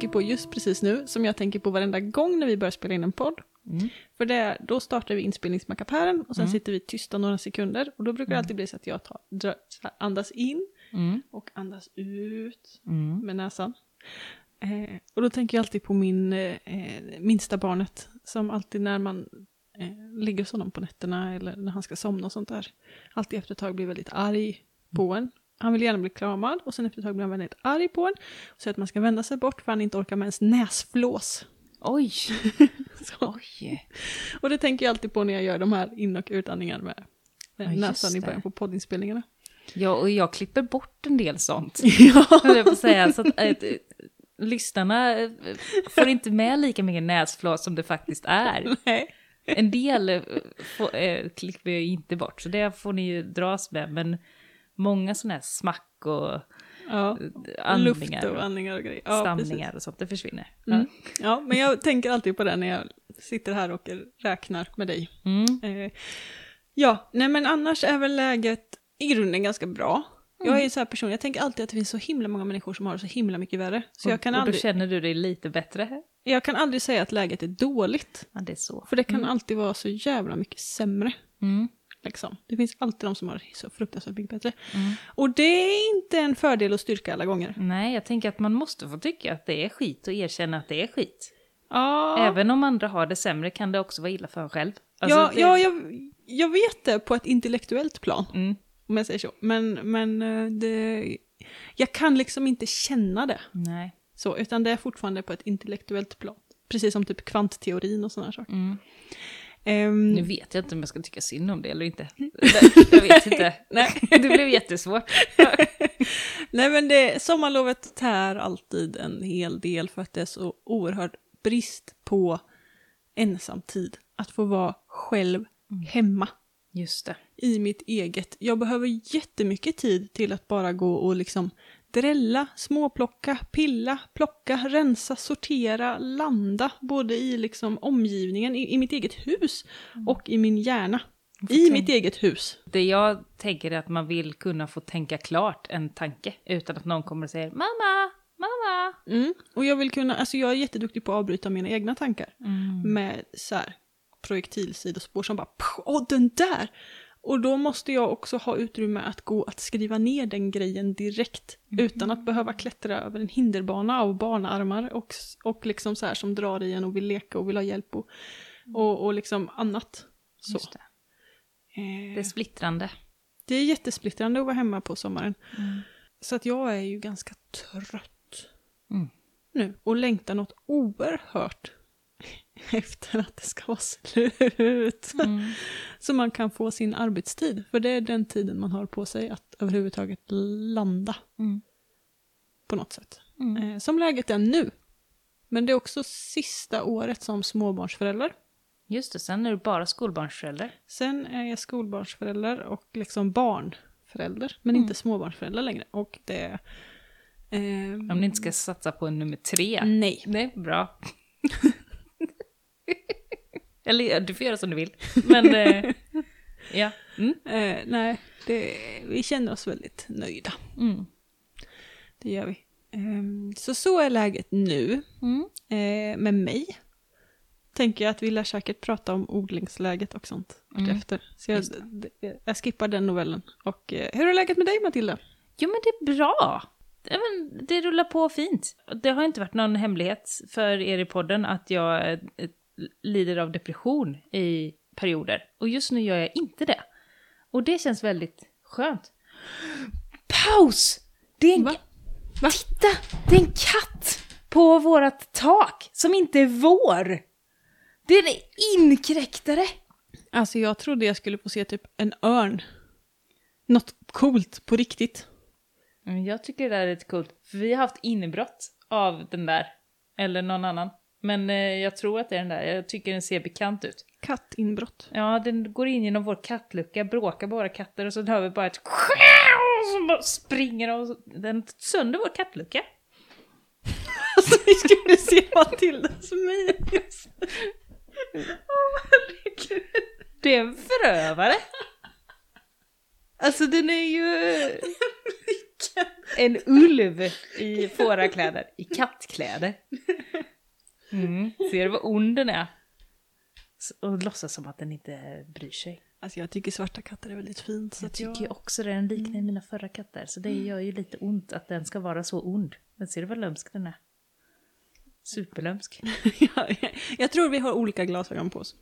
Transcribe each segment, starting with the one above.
tänker på just precis nu, som jag tänker på varenda gång när vi börjar spela in en podd, Mm. för det då startar vi inspelningsmackapären och sen Mm. sitter vi tysta några sekunder och då brukar det Mm. alltid bli så att jag tar, drar, här, andas in Mm. och andas ut Mm. med näsan. Eh, och då tänker jag alltid på min eh, minsta barnet som alltid när man eh, ligger hos honom på nätterna eller när han ska somna och sånt där, alltid efter ett tag blir väldigt arg på en. Han vill gärna bli kramad och sen efter ett tag blir han väldigt arg på en och säger att man ska vända sig bort för han inte orkar med ens näsflås. Oj! Oj! Och det tänker jag alltid på när jag gör de här in och utandningar med Ja, näsan i början på poddinspelningarna. Ja, och jag klipper bort en del sånt. ja. jag att säga. Så att, äh, lyssnarna äh, får inte med lika mycket näsflås som det faktiskt är. Nej. En del får, äh, klipper jag inte bort, så det får ni ju dras med. Men många sådana här smack och Ja. Luft andningar och och andningar och grejer. Ja, stamningar precis. och sånt, det försvinner. Mm. Ja, men jag tänker alltid på det när jag sitter här och räknar med dig. Ja. Mm. Eh, ja, nej men annars är väl läget i grunden ganska bra. Jag Mm. är så här person, jag tänker alltid att det finns så himla många människor som har det så himla mycket värre. Så jag kan, och, och då känner du dig lite bättre? jag kan aldrig säga att läget är dåligt. Ja, det är så. För det kan Mm. alltid vara så jävla mycket sämre. Liksom. Det finns alltid de som har så fruktansvärt mycket bättre. Mm. Och det är inte en fördel och styrka alla gånger. Nej, jag tänker att man måste få tycka att det är skit och erkänna att det är skit. Ja, Även om andra har det sämre kan det också vara illa för en själv. Alltså, ja, det- ja jag, jag vet det på ett intellektuellt plan. Mm. Om jag säger så. Men, men eh, det, jag kan liksom inte känna det. Nej. Så, utan det är fortfarande på ett intellektuellt plan. Precis som typ kvantteorin och sådana saker. Mm. Ehm, Nu vet jag inte om jag ska tycka synd om det eller inte. Jag vet inte. Nej, det blev jättesvårt. Nej men det, sommarlovet tär alltid en hel del för att det är så oerhörd brist på ensamtid. Att få vara själv hemma Just det. i mitt eget. Jag behöver jättemycket tid till att bara gå och liksom drälla, småplocka, pilla, plocka, rensa, sortera, landa. Både i liksom omgivningen, i, i mitt eget hus och i min hjärna. I mitt eget hus. Det jag tänker är att man vill kunna få tänka klart en tanke utan att någon kommer och säger mamma, mamma. Mm. Och jag vill kunna, alltså jag är jätteduktig på att avbryta mina egna tankar. Mm. Med så här projektilsidospår som bara "Pff, åh den där! Och då måste jag också ha utrymme att gå att skriva ner den grejen direkt. Utan att behöva klättra över en hinderbana av barnarmar och, och liksom så här som drar i en och vill leka och vill ha hjälp och, och, och liksom annat. Så. Det. Eh, det är splittrande. det är jättesplittrande att vara hemma på sommaren. Mm. Så att jag är ju ganska trött Mm. nu och längtar något oerhört efter att det ska vara slut. Mm. Så man kan få sin arbetstid, för det är den tiden man har på sig att överhuvudtaget landa Mm. på något sätt. Mm. Eh, som läget är nu. Men det är också sista året som småbarnsförälder. Just det, sen är du bara skolbarnsförälder. Sen är jag skolbarnsförälder och liksom barnförälder, men Mm. inte småbarnsförälder längre. Och det... ehm, Om ni inte ska satsa på nummer tre. Nej. Nej, bra. Eller du får göra som du vill. Men eh, ja. Mm. Eh, nej, det, vi känner oss väldigt nöjda. Mm. Det gör vi. Ehm, så så är läget nu Mm. eh, med mig. Tänker jag att vi lär säkert prata om odlingsläget och sånt Mm. efter. Så jag, jag skippar den novellen. Och eh, hur är läget med dig Matilda? Jo, men det är bra. Men det rullar på fint. Det har inte varit någon hemlighet för er i podden att jag eh, lider av depression i perioder. Och just nu gör jag inte det. Och det känns väldigt skönt. Paus! Det är en... Va? Va? Titta! Det är en katt på vårat tak som inte är vår. Det är en inkräktare. Alltså jag trodde jag skulle få se typ en örn. Något coolt på riktigt. Mm, Jag tycker det där är lite coolt, för vi har haft inbrott av den där, eller någon annan. Men eh, jag tror att det är den där, jag tycker den ser bekant ut. Kattinbrott. Ja, den går in genom vår kattlucka, bråkar våra katter och så hör vi bara ett så bara springer och den sönder vår kattlucka. Alltså vi skulle se Matildas min. Åh herregud. Det är en förövare. Alltså den är ju... En ulv i fårakläder, i kattkläder. Mm. Ser du vad ond den är? Och låtsas som att den inte bryr sig. Alltså jag tycker svarta katter är väldigt fint. Så Jag tycker jag... också det, den liknar mina förra katter. Så det gör ju lite ont att den ska vara så ond. Men ser du vad lömsk den är? Superlömsk. Ja, jag tror vi har olika glasögon på oss.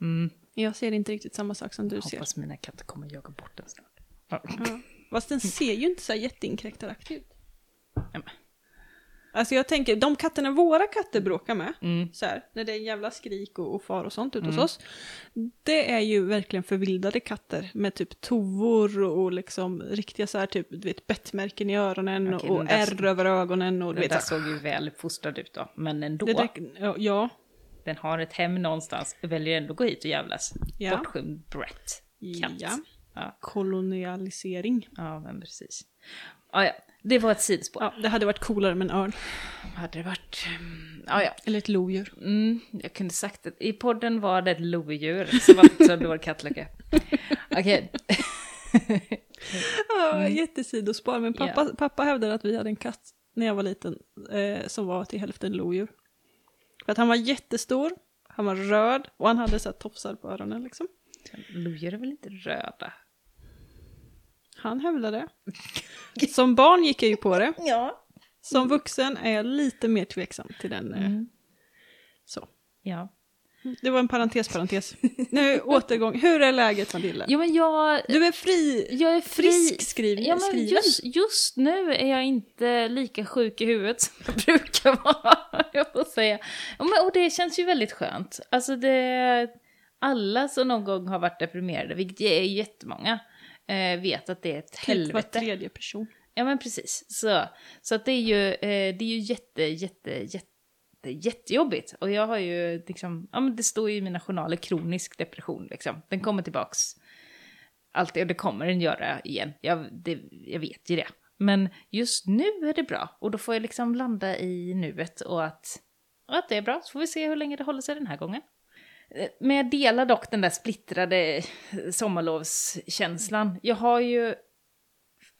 Mm. Jag ser inte riktigt samma sak som du ser. Hoppas mina katter kommer jaga bort den snart. Ja. Fast den ser ju inte så jätteinkräktaraktig ut. men. Alltså jag tänker, de katterna våra katter bråkar med, Mm. så här, när det är jävla skrik och, och far och sånt ute hos oss. Det är ju verkligen förvildade katter med typ tovor och liksom riktiga så här typ, du vet, bettmärken i öronen Okej, och den där- ärr över ögonen och du Den vet där så här, såg ju väl fostrad ut då. Men ändå. det där, ja, Den har ett hem någonstans. Väljer ändå gå hit och jävlas. Ja. Bortskymd Brett. Katt. ja. Ja. kolonialisering. Ja, men precis. Ja, ja. Det var ett sidospår. Ja, det hade varit coolare med en örn. Hade det varit... mm, Ja, ja. Eller ett lodjur. Mm, jag kunde sagt det. I podden var det ett lodjur som var så dålig kattlöka. Okej. Ja, jättesidospår. Men pappa, Ja. pappa hävdade att vi hade en katt när jag var liten eh, som var till hälften lodjur. För att han var jättestor, han var röd och han hade så här tofsar på öronen liksom. Lodjur är väl inte röda? Han hävdade det. Som barn gick jag ju på det. Ja. Som vuxen är jag lite mer tveksam till den. Eh, Mm. så. Ja. Det var en parentes, parentes. Nu återgång. Hur är läget Matilda? Jo, men jag... Du är fri, Jag är fri. frisk skriven. Ja, men just, just nu är jag inte lika sjuk i huvudet som jag brukar vara, jag får säga. Ja, men, och det känns ju väldigt skönt. Alltså det... Alla som någon gång har varit deprimerade, vilket är jättemånga, eh, vet att det är ett Typ var helvete. tredje person. Ja men precis. Så, så att det är ju, eh, det är ju jätte, jätte, jätte, jättejobbigt. Och jag har ju liksom, ja men det står ju i mina journaler kronisk depression liksom. Den kommer tillbaks alltid och det kommer den göra igen. Jag, det, jag vet ju det. Men just nu är det bra och då får jag liksom landa i nuet och att, och att det är bra. Så får vi se hur länge det håller sig den här gången. Men jag delar dock den där splittrade sommarlovskänslan. Jag har ju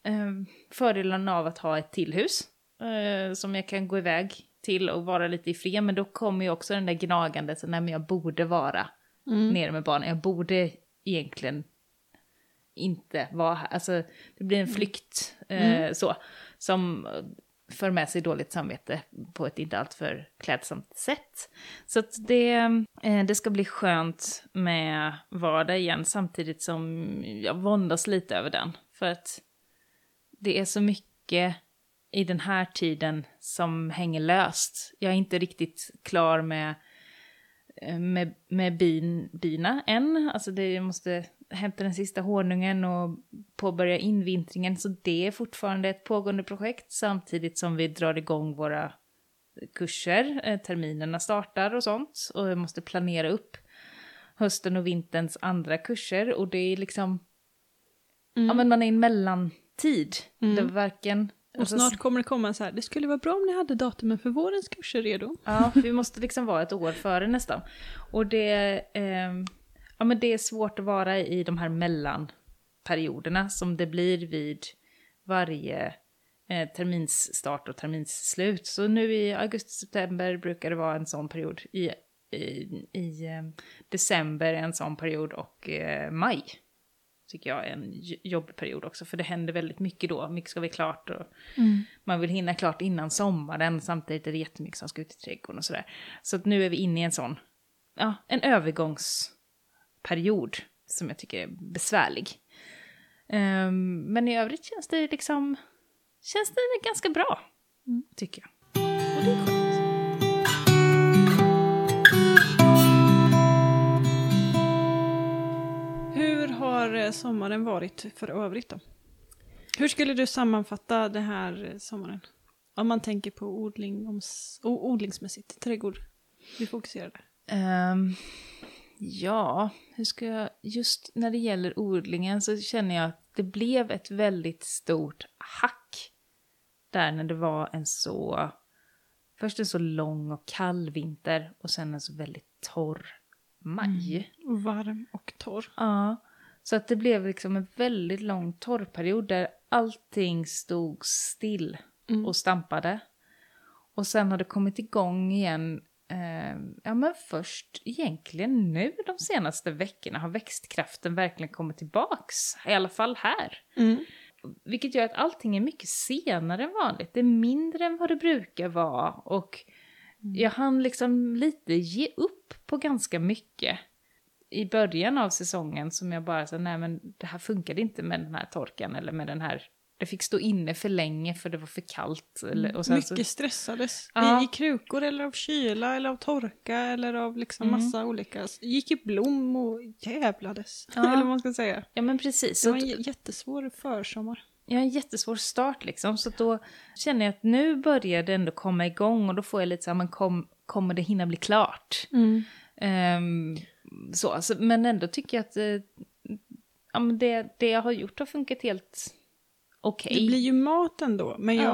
eh, fördelen av att ha ett till hus eh, som jag kan gå iväg till och vara lite i fred. Men då kommer ju också den där gnagandet, nej men jag borde vara nere med barnen. Jag borde egentligen inte vara här. Alltså det blir en flykt eh, så, som för med sig dåligt samvete på ett inte alltför klädsamt sätt. Så att det, eh, det ska bli skönt med vardag igen samtidigt som jag våndas lite över den. För att det är så mycket i den här tiden som hänger löst. Jag är inte riktigt klar med, eh, med, med bin, bina än. Alltså det, måste hämta den sista honungen och påbörja invintringen. Så det är fortfarande ett pågående projekt samtidigt som vi drar igång våra kurser. Eh, terminerna startar och sånt. Och jag måste planera upp hösten och vinterns andra kurser. Och det är liksom... Ja men man är i en mellantid. Det var varken... Och alltså, snart kommer det komma så här, det skulle vara bra om ni hade datumen för vårens kurser redo. Ja, vi måste liksom vara ett år före nästan. Och det, ehm, ja, men det är svårt att vara i de här mellanperioderna som det blir vid varje eh, terminsstart och terminsslut. Så nu i augusti-september brukar det vara en sån period. I, i, i eh, december en sån period och eh, maj tycker jag är en jobbig period också. För det händer väldigt mycket då. Mycket ska bli klart och man vill hinna klart innan sommaren. Samtidigt är det jättemycket som ska ut i trädgården och sådär. Så att nu är vi inne i en sån, ja, en övergångsperiod som jag tycker är besvärlig. Ehm, men i övrigt känns det liksom, känns det ganska bra, tycker jag. Och det är skönt. Hur har eh, sommaren varit för övrigt då? Hur skulle du sammanfatta det här eh, sommaren? Om man tänker på odling, om, odlingsmässigt, trädgård. Vi fokuserar där. Ehm, ja, hur ska jag... Just när det gäller odlingen så känner jag att det blev ett väldigt stort hack. Där när det var en så... Först en så lång och kall vinter och sen en så väldigt torr maj. Varm och torr. Ja, så att det blev liksom en väldigt lång torrperiod där allting stod still Mm. och stampade. Och sen har det kommit igång igen, eh, ja men först egentligen nu de senaste veckorna har växtkraften verkligen kommit tillbaks. I alla fall här. Mm. Vilket gör att allting är mycket senare än vanligt. Det är mindre än vad det brukar vara. Och jag hann liksom lite ge upp på ganska mycket. I början av säsongen som jag bara sa, nej men det här funkade inte med den här torkan eller med den här... Det fick stå inne för länge för det var för kallt. Och sen Mycket så, stressades. Ja. I, I krukor eller av kyla eller av torka eller av liksom Mm. massa olika. Gick i blom och jävlades. Ja. eller vad man ska säga. ja men precis. Det var en jättesvår försommar. har en jättesvår start liksom. Så då känner jag att nu börjar det ändå komma igång och då får jag lite så här, men kom, kommer det hinna bli klart? Ehm, så, alltså, men ändå tycker jag att eh, ja, men det, det jag har gjort har funkat helt okej. Det blir ju mat ändå. Men jag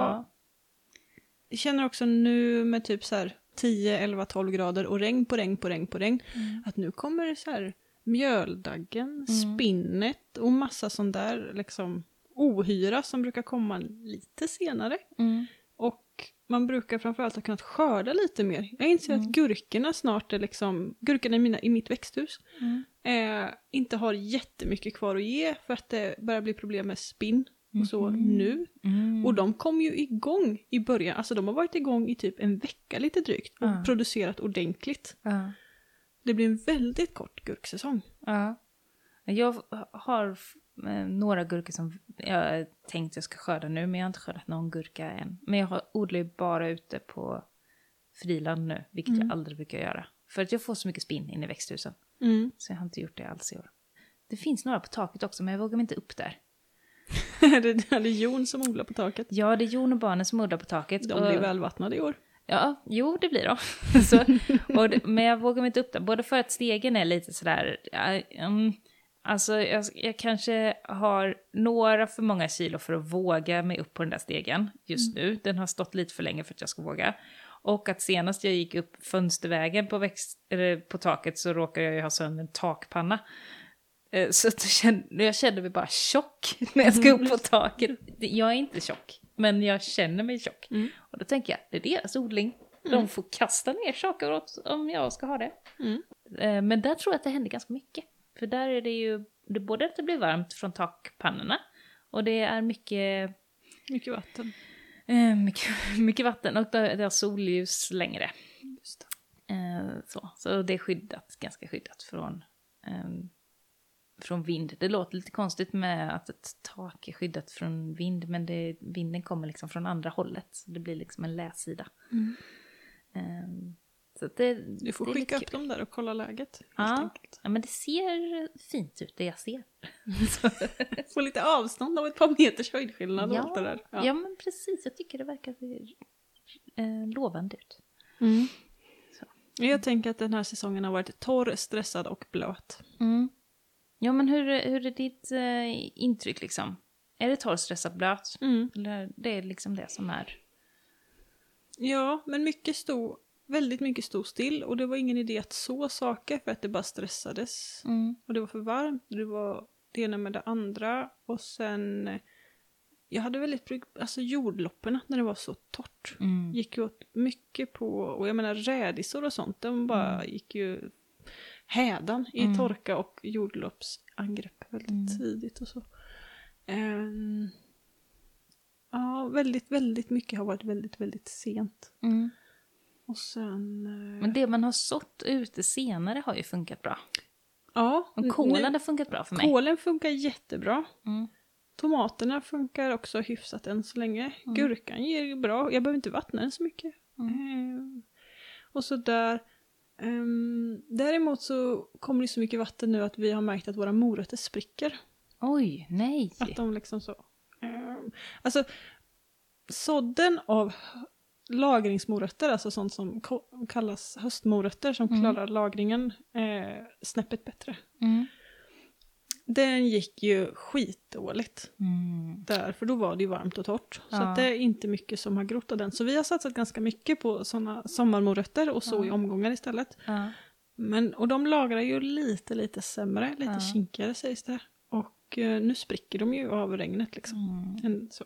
ja. känner också nu med typ så här 10, 11, 12 grader och regn på regn på regn på regn. Mm. Att nu kommer det så här mjöldaggen, Mm. spinnet och massa sån där liksom ohyra som brukar komma lite senare. Mm. Och man brukar framförallt ha kunnat skörda lite mer. Jag inser Mm. att gurkorna snart är liksom, gurkorna i, mina, i mitt växthus, Mm. eh, inte har jättemycket kvar att ge för att det börjar bli problem med spinn och så Mhm. nu. Mm. Och de kom ju igång i början, alltså de har varit igång i typ en vecka lite drygt och Ja. producerat ordentligt. Ja. Det blir en väldigt kort gurksäsong. Ja. Jag har eh, några gurkor som jag tänkt jag ska skörda nu, men jag har inte skördat någon gurka än. Men jag har, odlar ju bara ute på friland nu, vilket Mm. jag aldrig brukar göra. För att jag får så mycket spinn in i växthusen. Mm. Så jag har inte gjort det alls i år. Det finns några på taket också, men jag vågar mig inte upp där. det är det Jon som odlar på taket. Ja, det är Jon och barnen som odlar på taket. De och, blir välvattnade i år. Ja, jo, det blir de. så, det, men jag vågar mig inte upp där, både för att stegen är lite sådär... Mm, alltså, jag, jag kanske har några för många kilo för att våga mig upp på den där stegen just nu. Den har stått lite för länge för att jag ska våga. Och att senast jag gick upp fönstervägen på, växt, på taket så råkade jag ju ha sönder en takpanna. Eh, Så kände, jag kände mig bara tjock när jag ska upp på taket. Jag är inte tjock, men jag känner mig tjock. Mm. Och då tänker jag, det är deras odling. De får kasta ner saker åt om jag ska ha det. Mm. Eh, Men där tror jag att det händer ganska mycket. För där är det ju det både att det blir varmt från takpannorna och det är mycket, Mycket vatten. eh, mycket, mycket vatten och det har solljus längre. Så. så det är skyddat, ganska skyddat från, ehm, från vind. Det låter lite konstigt med att ett tak är skyddat från vind, men det, vinden kommer liksom från andra hållet. Så det blir liksom en läsida. Mm. Ehm, så det, Du får det skicka upp dem där och kolla läget. Ja. Ja, men det ser fint ut, det jag ser. Få lite avstånd av ett par meters höjdskillnad och Ja, allt det där. ja. men precis. Jag tycker det verkar eh, lovande ut. Mm. Jag tänker att den här säsongen har varit torr, stressad och blöt. Mm. Ja, men hur, hur är ditt eh, intryck liksom? Är det torr, stressad, blöt? Mm. Eller det är liksom det som är... Ja, men mycket stod, väldigt mycket stod still och det var ingen idé att så saker för att det bara stressades. Mm. Och det var för varmt, det var det ena med det andra och sen eh, jag hade väldigt, bry- alltså jordlopperna när det var så torrt. Mm. Gick ju åt mycket på, och jag menar rädisor och sånt, de bara gick ju hädan i Mm. torka och jordloppsangrepp väldigt Mm. tidigt och så. Ehm, ja, väldigt, väldigt mycket har varit väldigt, väldigt sent. Mm. Och sen... eh, Men det man har sått ute senare har ju funkat bra. ja, Och kålen har funkat bra för mig. Kålen funkar jättebra. Mm. Tomaterna funkar också hyfsat än så länge. Mm. Gurkan ger bra. Jag behöver inte vattna den så mycket. Ehm, och så där. Ehm, däremot så kommer det så mycket vatten nu att vi har märkt att våra morötter spricker. Oj, nej. Att de liksom så. Ehm, alltså sådden av lagringsmorötter, alltså sånt som kallas höstmorötter som Mm. klarar lagringen eh, snäppet bättre. Mm. Den gick ju skitdåligt Mm. där, för då var det ju varmt och torrt. Så Ja. att det är inte mycket som har grott av den. Så vi har satsat ganska mycket på sådana sommarmorötter och så Ja. i omgångar istället. Ja. Men, och de lagrar ju lite, lite sämre, lite Ja. kinkigare sägs det. Och eh, nu spricker de ju av regnet liksom. Mm. Så.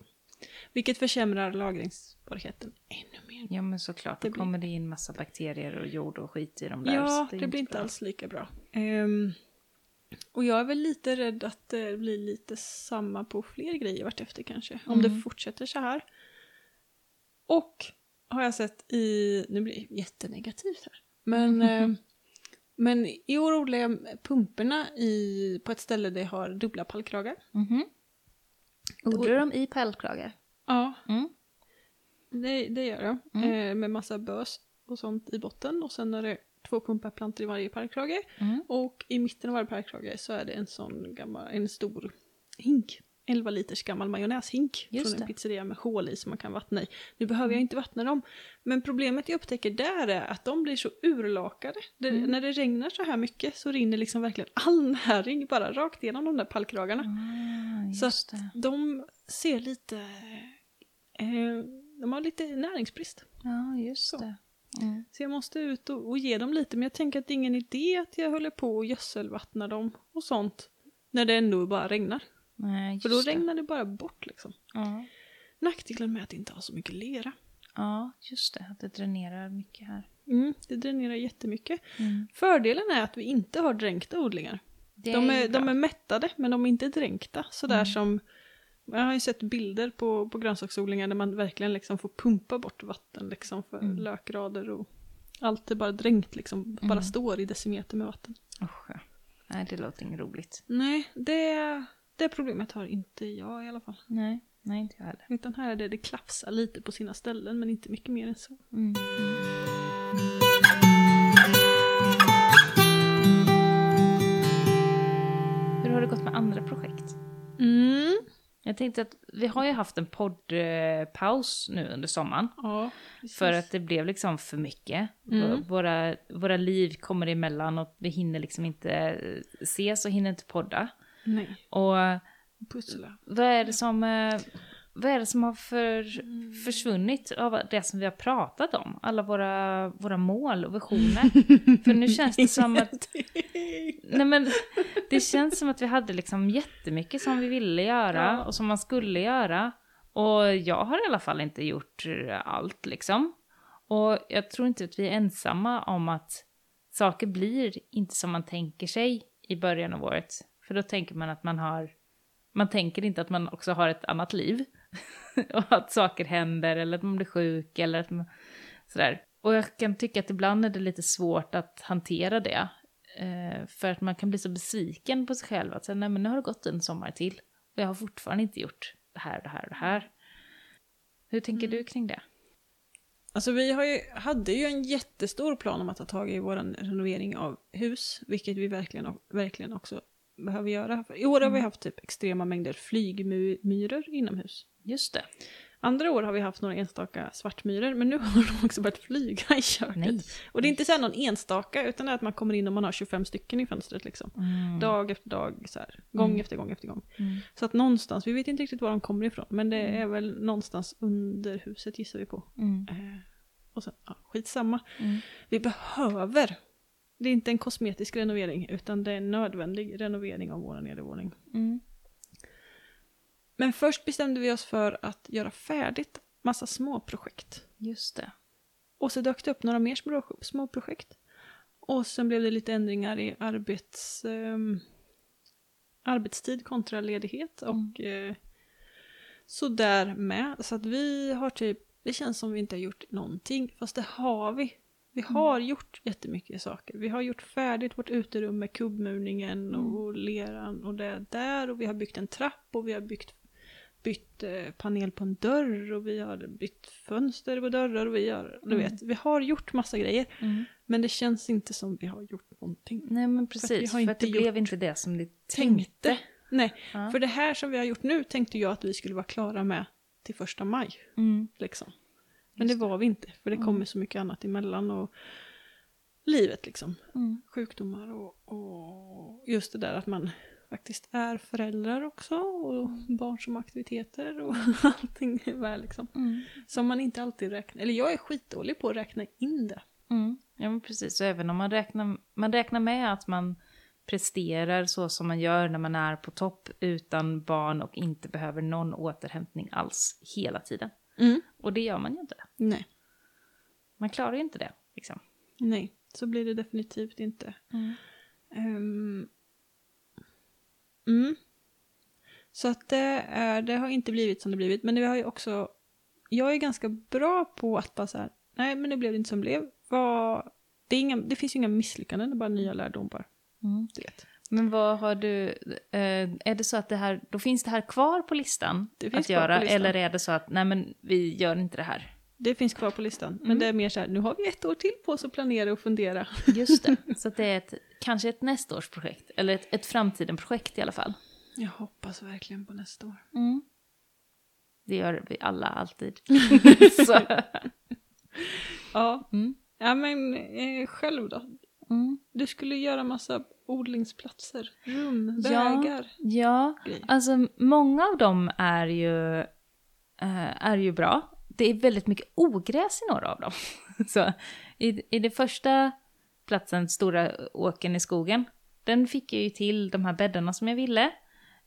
Vilket försämrar lagringsbarheten ännu mer. Ja men såklart, Det då blir- kommer det in massa bakterier och jord och skit i dem där. Ja, så det, är blir inte bra. alls lika bra. Ehm, och jag är väl lite rädd att det blir lite samma på fler grejer vartefter kanske. Om Mm. det fortsätter så här. Och har jag sett i, nu blir det jättenegativt här. Men, eh, men i år odlar jag pumporna i, på ett ställe där jag har dubbla pallkragar. Mhm. Odlar de i pärlkragar? Ja, Mm. det, det gör jag. Mm. Eh, med massa bös och sånt i botten. Och sen är det två pumparplantor i varje pallkrage. Mm. Och i mitten av varje pärlkrage så är det en sån gammal, en stor hink. 11 liters gammal majonnäshink Just från en det. pizzeria med hål i som man kan vattna i. Nu behöver jag inte vattna dem, men problemet jag upptäcker där är att de blir så urlakade. Det, Mm. När det regnar så här mycket så rinner liksom verkligen all näring bara rakt igenom de där pallkragarna. Ah, Så det. De ser lite... Eh, de har lite näringsbrist. Ja, just Så. det. Mm. Så jag måste ut och, och ge dem lite, men jag tänker att det är ingen idé att jag håller på och gödselvattnar dem och sånt. När det ändå bara regnar. Nej, För då det. regnar det bara bort liksom. Ja. Nackdelen med att inte ha så mycket lera. ja, just det. Att det dränerar mycket här. Mm, det dränerar jättemycket. Mm. Fördelen är att vi inte har dränkta odlingar. De är, de bra. är mättade, men de är inte dränkta. Sådär Mm. som... Jag har ju sett bilder på, på grönsaksodlingar där man verkligen liksom får pumpa bort vatten liksom för Mm. lökrader och allt är bara dränkt liksom. Bara Mm. står i decimeter med vatten. Usch. Nej, det låter inget roligt. Nej, det, det problemet har inte jag i alla fall. Nej, nej inte jag heller. Utan här är det, det klafsar lite på sina ställen men inte mycket mer än så. Mm. Hur har det gått med andra projekt? Mm. Jag tänkte att vi har ju haft en poddpaus nu under sommaren. Ja. För att det blev liksom för mycket. Mm. Våra, våra liv kommer emellan och vi hinner liksom inte ses och hinner inte podda. Nej, Och pussla. vad är det som, eh, vad är det som har för, Mm. försvunnit av det som vi har pratat om? Alla våra, våra mål och visioner. för nu känns det som att Nej men det känns som att vi hade liksom jättemycket som vi ville göra Ja. och som man skulle göra. Och jag har i alla fall inte gjort allt liksom. Och jag tror inte att vi är ensamma om att saker blir inte som man tänker sig i början av året. För då tänker man att man har, man tänker inte att man också har ett annat liv. och att saker händer eller att man blir sjuk eller att man, sådär. Och jag kan tycka att ibland är det lite svårt att hantera det. Eh, för att man kan bli så besviken på sig själv att säga, nej men nu har det gått en sommar till och jag har fortfarande inte gjort det här, det här och det här. Hur tänker du kring det? Alltså vi har ju, hade ju en jättestor plan om att ta tag i vår renovering av hus, vilket vi verkligen, verkligen också behöver göra. I år har vi haft typ extrema mängder flygmyror inomhus. Just det. Andra år har vi haft några enstaka svartmyror, men nu har de också börjat flyga i köket. Nej. Och det är inte så någon enstaka, utan det är att man kommer in och man har 25 stycken i fönstret liksom. Mm. Dag efter dag, så här, gång Mm. efter gång efter gång. Mm. Så att någonstans, vi vet inte riktigt var de kommer ifrån, men det Mm. är väl någonstans under huset gissar vi på. Mm. Eh, och sen, ja, skitsamma. Mm. Vi behöver, det är inte en kosmetisk renovering, utan det är en nödvändig renovering av vår nedervåning. Mm. Men först bestämde vi oss för att göra färdigt massa små projekt. Just det. Och så dök det upp några mer små, små projekt. Och sen blev det lite ändringar i arbets, ehm, arbetstid kontra ledighet och eh, så där med. Så att vi har typ, det känns som vi inte har gjort någonting, fast det har vi. Vi har gjort jättemycket saker. Vi har gjort färdigt vårt uterum med kubbmurningen och leran och det där och vi har byggt en trapp och vi har byggt bytt eh, panel på en dörr och vi har bytt fönster på dörrar och vi har, du Mm. vet, vi har gjort massa grejer. Mm. Men det känns inte som vi har gjort någonting. Nej men För precis, vi för, att det inte blev inte det som ni Tänkte. tänkte. Nej, Ja. för det här som vi har gjort nu tänkte jag att vi skulle vara klara med till första maj. Mm. Liksom. Men Just det var vi inte, för det Mm. kommer så mycket annat emellan och livet liksom. Mm. Sjukdomar och, och just det där att man faktiskt är föräldrar också och barn som aktiviteter och allting är väl liksom. Mm. Som man inte alltid räknar, eller jag är skitdålig på att räkna in det. Mm. Ja men precis, så även om man räknar, man räknar med att man presterar så som man gör när man är på topp utan barn och inte behöver någon återhämtning alls hela tiden. Mm. Och det gör man ju inte. Nej. Man klarar ju inte det. Liksom. Nej, så blir det definitivt inte. Mm. Ehm, mm. Så att det, är, det har inte blivit som det blivit. Men det har ju också... Jag är ganska bra på att bara så här, nej men det blev inte som det blev. Vad, det, inga, det finns ju inga misslyckanden, det är bara nya lärdomar. Mm. Du vet. Men vad har du, eh, är det så att det här, då finns det här kvar på listan att göra? listan. Eller är det så att, nej men vi gör inte det här? Det finns kvar på listan. Men Mm. det är mer så här, nu har vi ett år till på oss att planera och fundera. Just det, så det är ett, kanske ett nästa års projekt, eller ett, ett framtiden-projekt i alla fall. Jag hoppas verkligen på nästa år. Mm. Det gör vi alla alltid. Ja, Mm. ja men eh, själv då? Mm. Du skulle göra massa odlingsplatser, rum, Ja. vägar. Ja, Grejer. alltså många av dem är ju, eh, är ju bra. Det är väldigt mycket ogräs i några av dem. Så i, i det första platsen, stora åken i skogen, den fick jag ju till de här bäddarna som jag ville.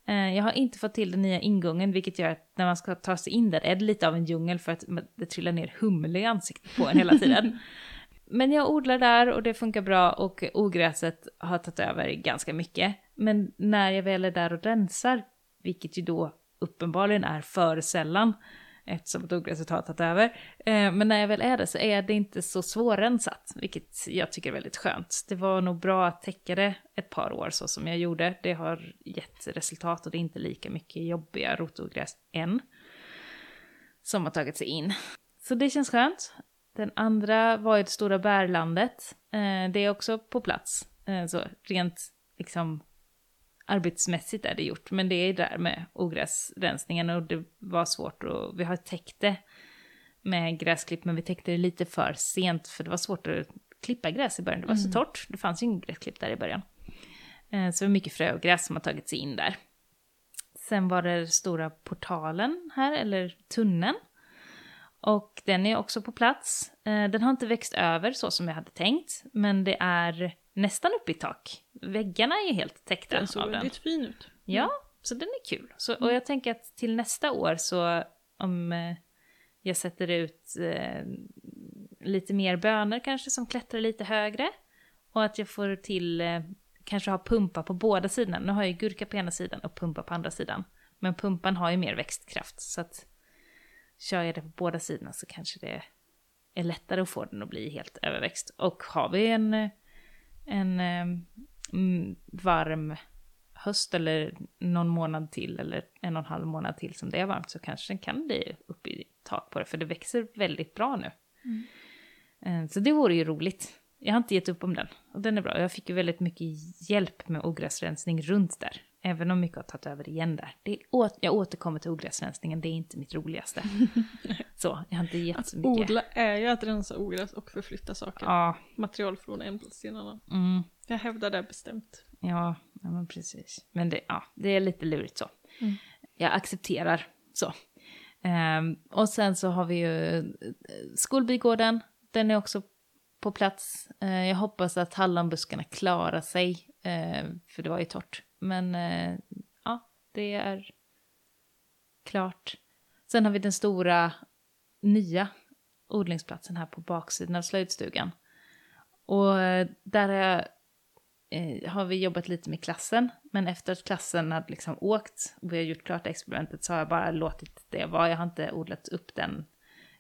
Eh, jag har inte fått till den nya ingången, vilket gör att när man ska ta sig in där är det lite av en djungel för att det trillar ner humle i ansiktet på en hela tiden. Men jag odlar där och det funkar bra och ogräset har tagit över ganska mycket. Men när jag väl är där och rensar, vilket ju då uppenbarligen är för sällan, eftersom att ogräset har tagit över. Eh, men när jag väl är det så är det inte så svårrensat, vilket jag tycker är väldigt skönt. Det var nog bra att täcka det ett par år så som jag gjorde. Det har gett resultat och det är inte lika mycket jobbiga rotogräs än som har tagit sig in. Så det känns skönt. Den andra var ju det stora bärlandet. Eh, det är också på plats. Eh, så rent liksom arbetsmässigt är det gjort. Men det är där med ogräsrensningen och det var svårt och vi har täckt det med gräsklipp men vi täckte det lite för sent för det var svårt att klippa gräs i början. Det var så torrt. Det fanns ju inget gräsklipp där i början. Eh, så det var mycket frö och gräs som har tagit sig in där. Sen var det stora portalen här, eller tunneln. Och den är också på plats. Eh, Den har inte växt över så som jag hade tänkt, men det är nästan uppe i tak. Väggarna är ju helt täckta Den såg av den. väldigt fin ut. Ja, så den är kul. Så, och jag tänker att till nästa år så om eh, jag sätter ut eh, lite mer bönor kanske som klättrar lite högre och att jag får till eh, kanske ha pumpa på båda sidorna. Nu har jag ju gurka på ena sidan och pumpa på andra sidan. Men pumpan har ju mer växtkraft så att kör jag det på båda sidorna så kanske det är lättare att få den att bli helt överväxt. Och har vi en, eh, en mm, varm höst eller någon månad till eller en och en halv månad till som det är varmt så kanske den kan bli uppe i tak på det för det växer väldigt bra nu. Eh, Så det vore ju roligt. Jag har inte gett upp om den och den är bra. Jag fick ju väldigt mycket hjälp med ogräsrensning runt där. Även om mycket har tagit över igen där. Det å- jag återkommer till ogräsrensningen, det är inte mitt roligaste. så, jag har inte gett så mycket. Odla är ju att rensa ogräs och förflytta saker. Ja, Material från en plats till en annan. mm, Jag hävdar det bestämt. ja, ja men precis. Men det, ja, det är lite lurigt så. Mm. Jag accepterar så. Ehm, och sen så har vi ju eh, skolbygården. Den är också på plats. Eh, jag hoppas att hallonbuskarna klarar sig, eh, för det var ju torrt. Men eh, ja, det är klart. Sen har vi den stora nya odlingsplatsen här på baksidan av slöjdstugan. Och eh, där har, jag, eh, har vi jobbat lite med klassen, men efter att klassen hade liksom åkt och vi har gjort klart experimentet så har jag bara låtit det vara. Jag har inte odlat upp den.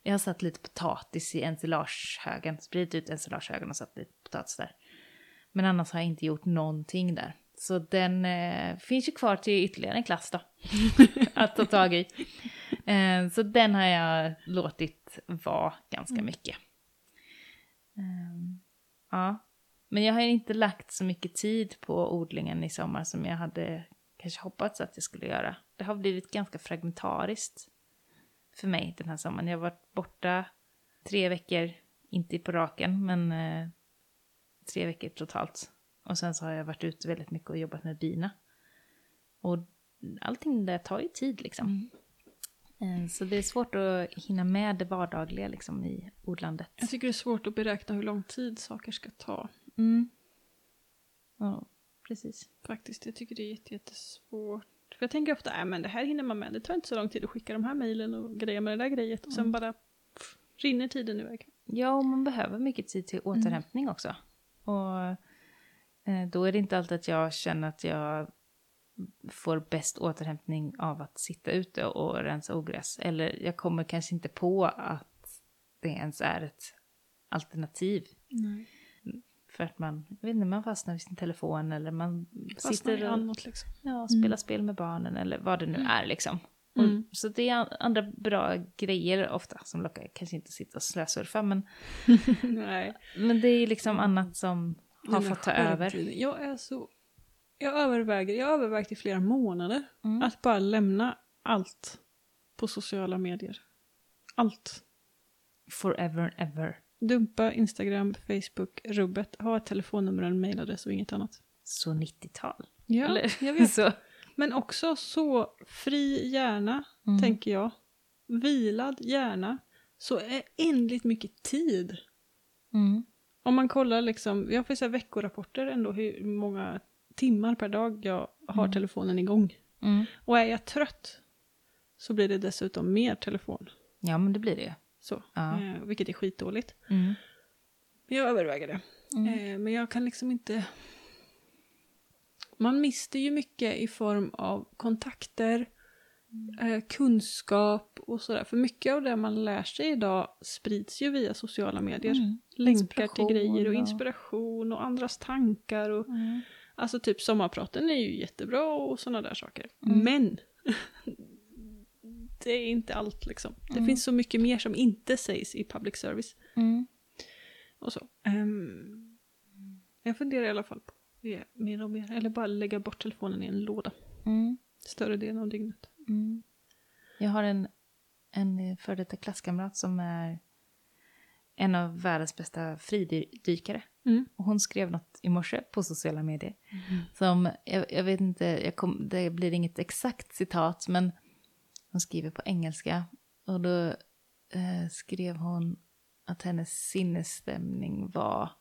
Jag har satt lite potatis i ensilagehögen, spridit ut ensilagehögen och satt lite potatis där. Men annars har jag inte gjort någonting där. Så den eh, finns ju kvar till ytterligare en klass då. att ta tag i. Eh, så den har jag låtit vara ganska mycket. Ehm, ja. Men jag har inte lagt så mycket tid på odlingen i sommar som jag hade kanske hoppats att jag skulle göra. Det har blivit ganska fragmentariskt för mig den här sommaren. Jag har varit borta tre veckor, inte på raken, men eh, tre veckor totalt. Och sen så har jag varit ute väldigt mycket och jobbat med bina. Och allting där tar ju tid liksom. Eh, Så det är svårt att hinna med det vardagliga liksom i odlandet. Jag tycker det är svårt att beräkna hur lång tid saker ska ta. Mm. Ja, precis. Faktiskt, jag tycker det är jätte- jättesvårt. För jag tänker ofta, äh, men det här hinner man med. Det tar inte så lång tid att skicka de här mejlen och grejer med det där grejet. Och sen Mm. bara pff, rinner tiden iväg. Ja, och man behöver mycket tid till återhämtning också. Och då är det inte alltid att jag känner att jag får bäst återhämtning av att sitta ute och rensa ogräs. Eller jag kommer kanske inte på att det ens är ett alternativ. Nej. För att man, jag vet inte, man fastnar vid sin telefon eller man Fastnar sitter i och annat liksom. ja, spelar spel med barnen eller vad det nu är liksom. Mm. Och, så det är an- andra bra grejer ofta som lockar, kanske inte sitta och slösurfa men, men det är liksom annat som har fått ta över. Jag är så... Jag överväger, jag har övervägt i flera månader Mm. att bara lämna allt på sociala medier. Allt. Forever and ever. Dumpa Instagram, Facebook, rubbet, ha ett telefonnummer en mailadress och inget annat. Så 90-tal. Ja, Eller? jag vet. så. Men också så fri hjärna, Mm. tänker jag. Vilad hjärna. Så är ändligt mycket tid. Mm. Om man kollar liksom, jag får så här veckorapporter ändå hur många timmar per dag jag har Mm. telefonen igång. Mm. Och är jag trött så blir det dessutom mer telefon. Ja, men det blir det. Så, Ja. eh, vilket är skitdåligt. Mm. Men jag överväger det. Mm. Eh, men jag kan liksom inte... Man mister ju mycket i form av kontakter, eh, kunskap och sådär. För mycket av det man lär sig idag sprids ju via sociala medier. Mm. Länkar till grejer och inspiration och andras tankar. Och, Mm. Alltså typ sommarpraten är ju jättebra och sådana där saker. Mm. Men det är inte allt liksom. Det Mm. finns så mycket mer som inte sägs i public service. Mm. Och så. Ehm, jag funderar i alla fall på det mer och mer. Eller bara lägga bort telefonen i en låda. Mm. Större delen av dygnet. Mm. Jag har en, en före detta klasskamrat som är en av världens bästa fridykare. Mm. Och hon skrev något i morse på sociala medier. Som, jag, jag vet inte, jag kom, det blir inget exakt citat, men hon skriver på engelska. Och då eh, skrev hon att hennes sinnesstämning var,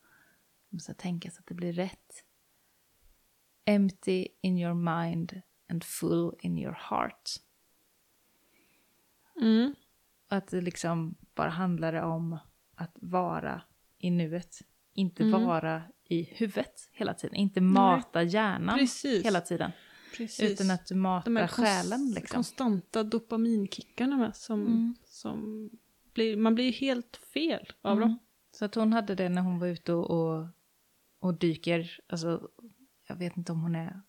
jag måste tänka så att det blir rätt. Empty in your mind and full in your heart. Mm. Och att det liksom bara handlade om att vara i nuet. Inte Mm. vara i huvudet hela tiden. Inte mata hjärnan Precis. hela tiden. Precis. Utan att du De här matar själen liksom. konstanta dopaminkickarna med som, Mm. som blir, man blir helt fel av Mm. dem. Så att hon hade det när hon var ute och, och, och dyker. Alltså, jag vet inte om hon är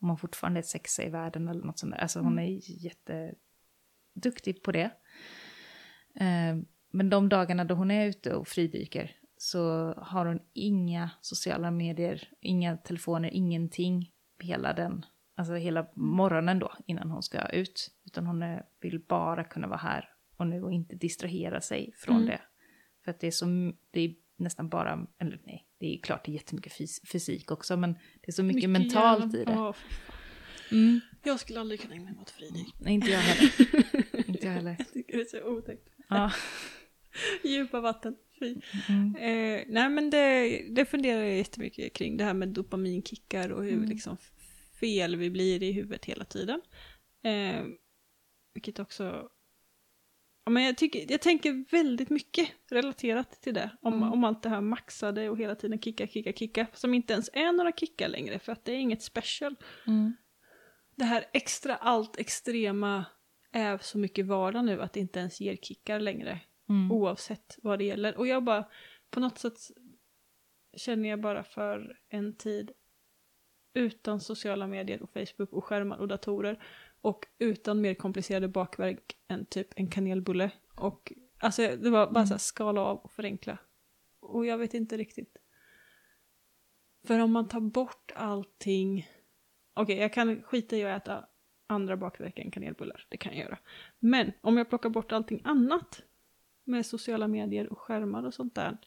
om hon fortfarande är sexa i världen eller något sånt där. Alltså hon är jätteduktig på det. Eh, men de dagarna då hon är ute och fridyker så har hon inga sociala medier, inga telefoner, ingenting hela den, alltså hela morgonen då innan hon ska ut. Utan hon är, vill bara kunna vara här och nu och inte distrahera sig från Mm. det. För att det är, så, det är nästan bara, eller nej, det är klart det är jättemycket fys- fysik också, men det är så mycket, mentalt hjärna- i det. Mm. Jag skulle aldrig kunna ägna mig åt fridyk. Nej, inte jag heller. inte jag heller. Jag tycker det är så otäckt. Ja. Djupa vatten. Mm. Eh, nej men det, det funderar jag jättemycket kring. Det här med dopaminkickar och hur Mm. liksom fel vi blir i huvudet hela tiden. Eh, vilket också... Ja, men jag, tycker, jag tänker väldigt mycket relaterat till det. Om, Mm. om allt det här maxade och hela tiden kicka, kicka, kicka. Som inte ens är några kickar längre för att det är inget special. Mm. Det här extra allt extrema är så mycket vardag nu att det inte ens ger kickar längre. Mm. Oavsett vad det gäller. Och jag bara, på något sätt känner jag bara för en tid utan sociala medier och Facebook och skärmar och datorer och utan mer komplicerade bakverk än typ en kanelbulle. Och alltså det var bara så här skala av och förenkla. Och jag vet inte riktigt. För om man tar bort allting. Okej, jag kan skita i att äta andra bakverk än kanelbullar. Det kan jag göra. Men om jag plockar bort allting annat med sociala medier och skärmar och sånt där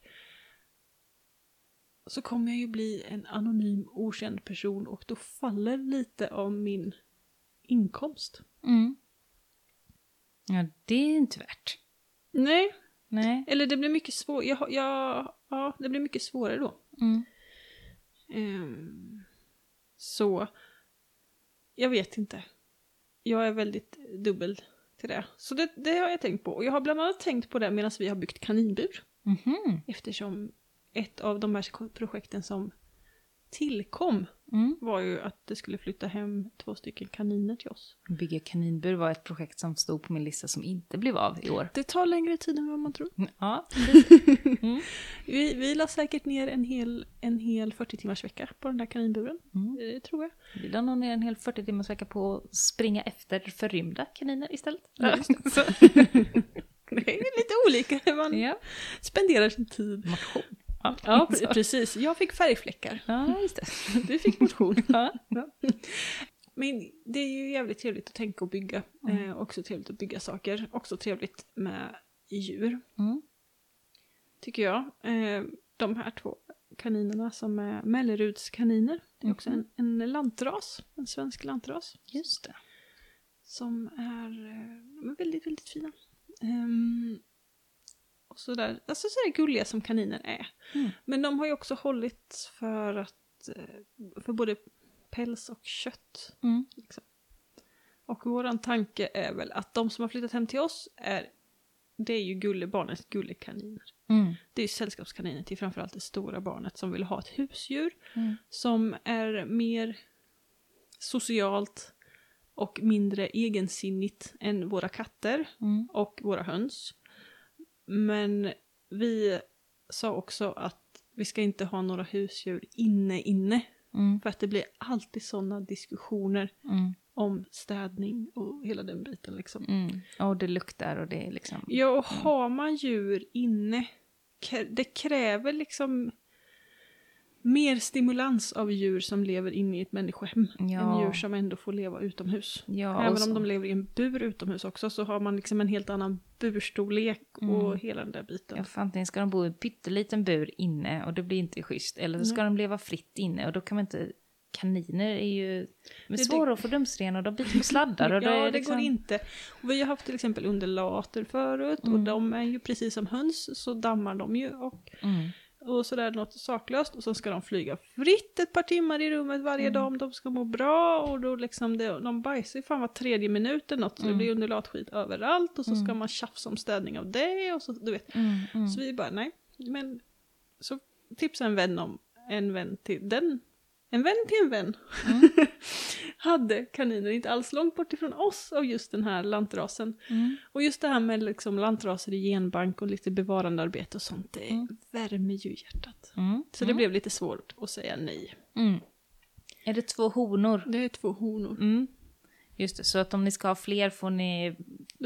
så kommer jag ju bli en anonym okänd person och då faller lite av min inkomst. Mm. Ja, det är inte värt. Nej, Nej. eller det blir mycket svårare. Jag, jag, ja, det blir mycket svårare då. Mm. Ehm, Så jag vet inte. Jag är väldigt dubbel till det. Så det, det har jag tänkt på. Och jag har bland annat tänkt på det medan vi har byggt kaninbur. Mhm. Eftersom ett av de här projekten som tillkom Mm. var ju att det skulle flytta hem två stycken kaniner till oss. Bygga kaninbur var ett projekt som stod på min lista som inte blev av i år. Det tar längre tid än vad man tror. Ja, mm. Vi, vi la säkert ner en hel, en hel 40 timmars vecka på den där kaninburen. Mm. Det tror jag. Vi la nog ner en hel 40 timmars vecka på att springa efter förrymda kaniner istället. Ja, Det är lite olika hur man ja. spenderar sin tid. Motion. Ja, precis. Jag fick färgfläckar. ja just det. Du fick motion. Ja. Men det är ju jävligt trevligt att tänka och bygga. Mm. Eh, också trevligt att bygga saker. Också trevligt med djur, Mm. tycker jag. Eh, de här två kaninerna som är Mellerudskaniner. Det är också Mhm. en, en lantras, en svensk lantras. Just det. Som är eh, de är väldigt, väldigt fina. Ehm, och sådär, alltså sådär gulliga som kaniner är. Mm. Men de har ju också hållit för att, eh, för både päls och kött. Mm. Liksom. Och våran tanke är väl att de som har flyttat hem till oss är, det är ju gullebarnens gullekaniner. Mm. Det är ju sällskapskaniner till framförallt det stora barnet som vill ha ett husdjur Mm. som är mer socialt och mindre egensinnigt än våra katter Mm. och våra höns. Men vi sa också att vi ska inte ha några husdjur inne inne. Mm. För att det blir alltid sådana diskussioner Mm. om städning och hela den biten liksom. Mm. Och det luktar och det är liksom... Ja, och har man djur inne, det kräver liksom mer stimulans av djur som lever inne i ett människohem Ja. än djur som ändå får leva utomhus. Ja, och Även om de lever i en bur utomhus också så har man liksom en helt annan burstorlek och Mm. hela den där biten. Ja, för antingen ska de bo i en pytteliten bur inne och det blir inte schysst. Eller så ska de leva fritt inne och då kan man inte... Kaniner är ju är Det- svåra att få dumsren och de biter på sladdar. Och ja, det liksom... går inte. Och vi har haft till exempel undulater förut och Mm. de är ju precis som höns så dammar de ju och, Mm. Och sådär något saklöst och så ska de flyga fritt ett par timmar i rummet varje Mm. dag om de ska må bra och då liksom det, de bajsar ju fan var tredje minut eller något så det Mm. blir undulatskit överallt och så ska Mm. man tjafsa om städning av det och så du vet. Mm. Mm. Så vi bara nej, men så tipsade en vän om en vän till den. En vän till en vän Mm. hade kaniner inte alls långt bort ifrån oss av just den här lantrasen. Mm. Och just det här med liksom lantraser i genbank och lite bevarandearbete och sånt, det Mm. värmer ju hjärtat. Mm. Så det blev lite svårt att säga nej. Mm. Är det två honor? Det är två honor. Mm. Just det, så att om ni ska ha fler får ni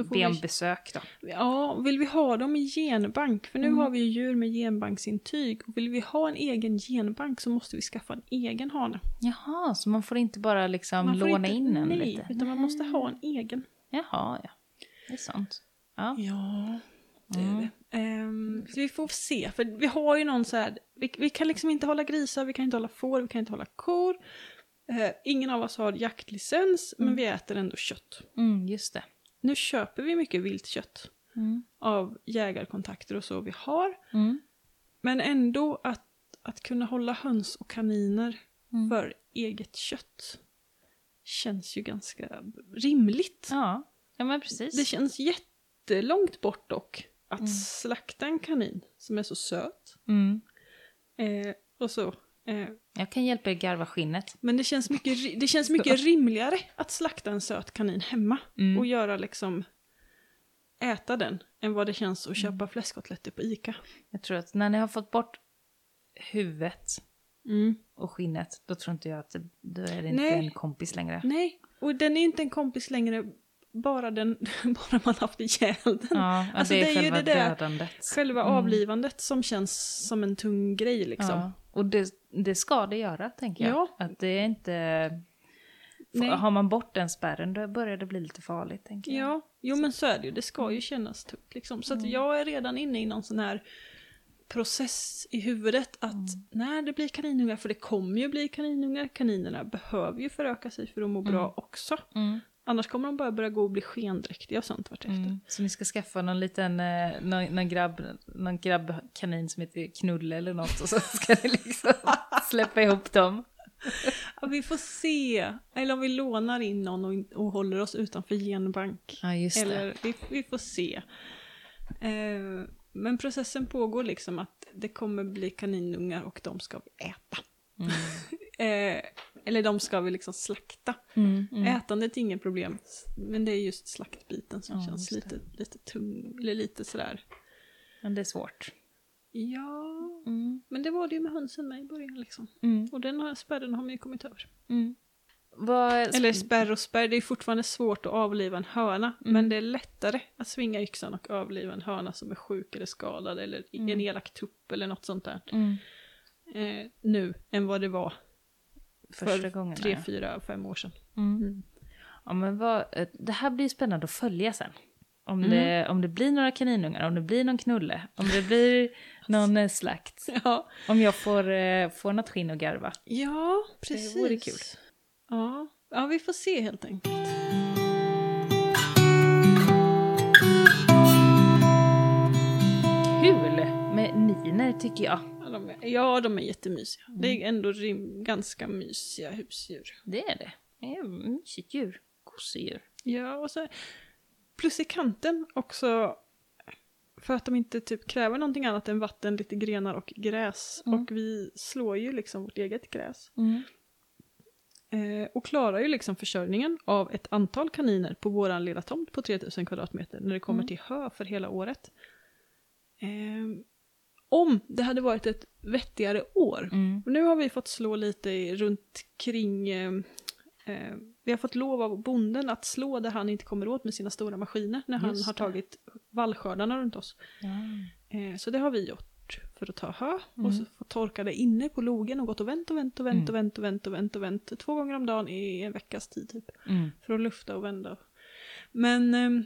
be om vi- besök då. Ja, vill vi ha dem i genbank? För nu Mm. har vi ju djur med genbanksintyg. Och vill vi ha en egen genbank så måste vi skaffa en egen hane. Jaha, så man får inte bara liksom låna inte- in en nej, lite? utan man måste ha en egen. Jaha, ja. Det är sånt. Ja. Ja, det Mm. är det. Ehm, så vi får se, för vi har ju någon så här, vi, vi kan liksom inte hålla grisar, vi kan inte hålla får, vi kan inte hålla kor. Eh, ingen av oss har jaktlicens, men Mm. vi äter ändå kött. Mm, just det. Nu köper vi mycket viltkött Mm. av jägarkontakter och så vi har. Mm. Men ändå att, att kunna hålla höns och kaniner Mm. för eget kött känns ju ganska rimligt. Ja. ja, men precis. Det känns jättelångt bort dock att Mm. slakta en kanin som är så söt. Mm. Eh, och så. Eh, Jag kan hjälpa er garva skinnet. men det känns, mycket, det känns mycket rimligare att slakta en söt kanin hemma Mm. och göra liksom äta den än vad det känns att köpa fläskkotletter på Ica. Jag tror att när ni har fått bort huvudet Mm. och skinnet, då tror inte jag att det, då är det inte Nej. en kompis längre. Nej, och den är inte en kompis längre bara, den, bara man haft ihjäl den. Ja, Alltså, det är, det är ju det där- dödandet. Själva Mm. avlivandet som känns som en tung grej liksom. Ja. Och det, det ska det göra, tänker jag. Ja. Att det är inte... Nej. Har man bort den spärren, då börjar det bli lite farligt, tänker jag. Ja, jo men så är det ju. Det ska ju kännas tungt liksom. Så Mm. jag är redan inne i någon sån här process i huvudet att Mm. när det blir kaninungar, för det kommer ju bli kaninungar, kaninerna behöver ju föröka sig för att må bra Mm. också. Mm. Annars kommer de bara börja gå och bli skendräktiga och sånt vartefter. Mm. Så ni ska skaffa någon liten eh, någon, någon, grabb, någon grabbkanin som heter Knulle eller något och så ska ni liksom släppa ihop dem. Ja, vi får se. Eller om vi lånar in någon och, och håller oss utanför genbank. Ja, just det. Eller vi, vi får se. Eh, men processen pågår liksom att det kommer bli kaninungar och de ska vi äta. Mm. Eh, eller de ska vi liksom slakta. Mm, mm. Ätandet är inget problem, men det är just slaktbiten som Ja, känns det. lite, lite tung, eller lite sådär. Men det är svårt. Ja, Mm. men det var det ju med hönsen med i början liksom. Mm. Och den här spärren har man ju kommit över. Mm. Vad, Eller spärr och spärr, det är fortfarande svårt att avliva en höna. Mm. Men det är lättare att svinga yxan och avliva en höna som är sjuk eller skadad eller Mm. en elak tupp eller något sånt där. Mm. Eh, nu än vad det var Första för gången. tre, ja. fyra, fem år sedan. Mm. Mm. Ja, men vad, eh, det här blir spännande att följa sen. Om, Mm. det, om det blir några kaninungar, om det blir någon knulle, om det blir någon eh, slakt. Ja, Om jag får, eh, får något skinn och garva. ja precis. vore kul. Ja. ja, vi får se helt enkelt. Kul med niner tycker jag. Ja, de är, ja, de är jättemysiga. Det Mm. är ändå rim, ganska mysiga husdjur. Det är det. Det är mysigt djur. Gosedjur. Ja, och så plus i kanten också för att de inte typ kräver någonting annat än vatten, lite grenar och gräs. Mm. Och vi slår ju liksom vårt eget gräs. Mm. Eh, och klarar ju liksom försörjningen av ett antal kaniner på våran lilla tomt på 3000 kvadratmeter när det kommer Mm. till hö för hela året. Eh, om det hade varit ett vettigare år. Mm. Nu har vi fått slå lite runt kring eh, eh, vi har fått lov av bonden att slå där han inte kommer åt med sina stora maskiner när han Just har det. tagit vallskördarna runt oss. Ja. Eh, så det har vi gjort för att ta hö Mm. och så torka det inne på logen och gått och vänt och vänt och vänt Mm. och vänt och vänt och vänt och vänt två gånger om dagen i en veckas tid typ. Mm. För att lufta och vända. Men, ehm,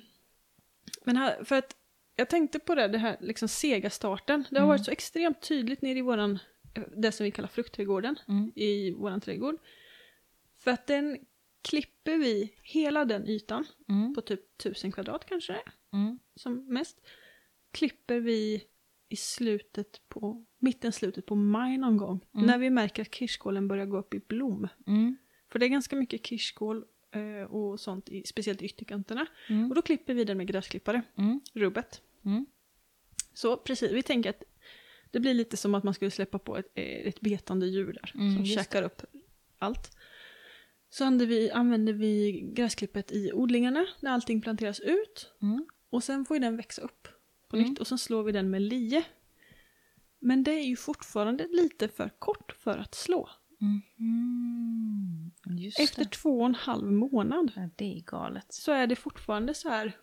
men här, för att jag tänkte på det, det här liksom sega starten. Det har Mm. varit så extremt tydligt nere i våran, eh, det som vi kallar fruktträdgården, Mm. i våran trädgård. För att den klipper vi hela den ytan, Mm. på typ 1000 kvadrat kanske det Mm. som mest, klipper vi i slutet på, mitten slutet på maj någon gång. Mm. När vi märker att kirskålen börjar gå upp i blom. Mm. För det är ganska mycket kirskål eh, och sånt, speciellt i ytterkanterna. Mm. Och då klipper vi den med gräsklippare, Mm. rubbet. Mm. Så precis, vi tänker att det blir lite som att man skulle släppa på ett, eh, ett betande djur där Mm, som käkar upp allt. Så använder vi, använder vi gräsklippet i odlingarna när allting planteras ut. Mm. Och sen får ju den växa upp på Mm. nytt och sen slår vi den med lie. Men det är ju fortfarande lite för kort för att slå. Mm. Just Efter det. två och en halv månad Ja, det är galet. så är det fortfarande så här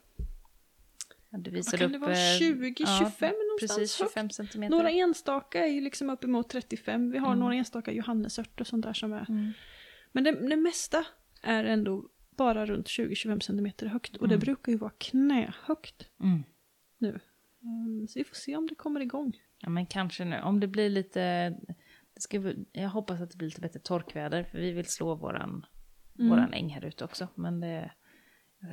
Du Vad visade kan upp... det vara? eh, 20, ja, 25 någonstans Precis, högt. 25 centimeter. Några enstaka är ju liksom uppemot 35. Vi har Mm. några enstaka johannesört och sånt där som är. Mm. Men det, det mesta är ändå bara runt 20-25 centimeter högt. Och det Mm. brukar ju vara knähögt Mm. nu. Mm, Så vi får se om det kommer igång. Ja, men kanske nu. Om det blir lite... Det ska, jag hoppas att det blir lite bättre torkväder, för vi vill slå våran, Mm. våran äng här ute också. Men det...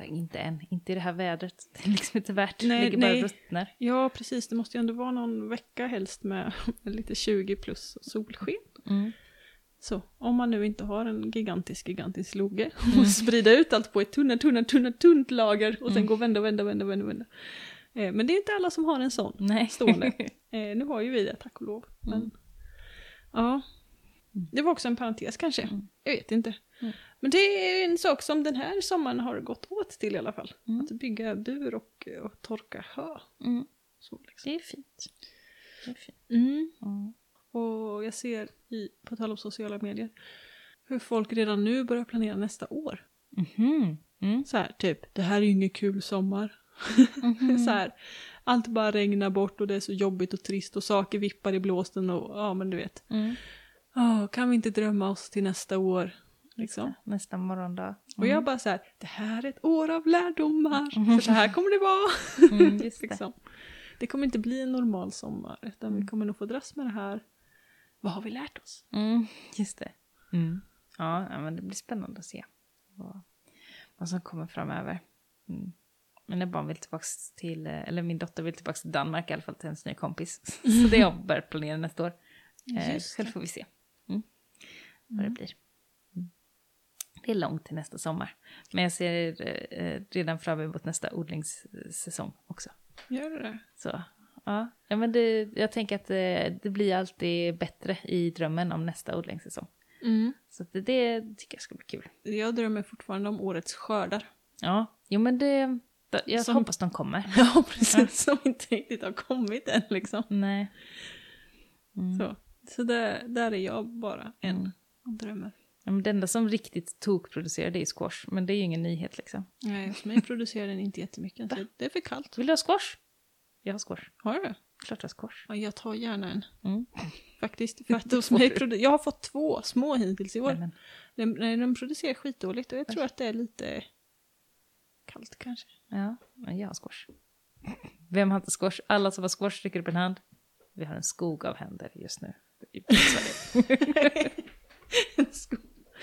Inte än. Inte i det här vädret. Det är liksom inte värt. Det Nej, ligger bara nej. och ruttnar. Ja, precis. Det måste ju ändå vara någon vecka helst med lite 20 plus solsken. Mm. Så om man nu inte har en gigantisk, gigantisk loge Mm. och sprida ut allt på ett tunnare, tunnare, tunnare, tunt lager och sen Mm. gå och vända, vända, vända, vända, vända. Eh, men det är inte alla som har en sån. Nej. Stående. Eh, nu har ju vi det, tack och lov. Men, Mm. ja. Det var också en parentes kanske. Mm. Jag vet inte. Mm. Men det är en sak som den här sommaren har gått åt till i alla fall. Mm. Att bygga bur och, och torka hö. Mm. Så liksom. Det är fint. Det är fint. mm. Mm. Och jag ser, i, på tal om sociala medier, hur folk redan nu börjar planera nästa år. Mhm. Mm. Så här, typ, det här är ju ingen kul sommar. Mhm. så här, allt bara regnar bort och det är så jobbigt och trist och saker vippar i blåsten och ja men du vet. Mm. Åh, kan vi inte drömma oss till nästa år? Liksom. Nästa morgondag. Och jag bara så här, det här är ett år av lärdomar. För så här kommer det vara. Mm, just det. liksom. det kommer inte bli en normal sommar, utan vi Mm. kommer nog få dras med det här. Vad har vi lärt oss? Mm, just det. Mm. Ja, men det blir spännande att se vad, vad som kommer framöver. Mm. Mina barn vill tillbaka till, eller min dotter vill tillbaka till Danmark i alla fall till hennes nya kompis. Så det har jag börjat planera nästa år. Eh, själv får vi se mm. vad det Mm. blir. Det är långt till nästa sommar. Men jag ser eh, redan fram emot nästa odlingssäsong också. Gör du det? Så ja, ja men det, jag tänker att det, det blir alltid bättre i drömmen om nästa odlingssäsong. Mm. Så det, det tycker jag ska bli kul. Jag drömmer fortfarande om årets skördar. Ja, jo men det, jag Som- hoppas de kommer. Ja, precis. Som inte riktigt har kommit än liksom. Nej. Mm. Så, så där, där är jag bara en Mm. och drömmer. Det enda som riktigt tokproducerar det är squash, men det är ju ingen nyhet liksom. Nej, hos mig producerar den inte jättemycket. Så det är för kallt. Vill du ha squash? Jag har squash. Har du? Klart jag har squash. Ja, jag tar gärna en. Mm. Faktiskt. För att hos mig jag har fått två små hittills i år. Nej, men, nej, den producerar skitdåligt och jag tror att det är lite kallt kanske. ja, men jag har squash. Vem har inte squash? Alla som har squash räcker upp en hand. Vi har en skog av händer just nu. En sko-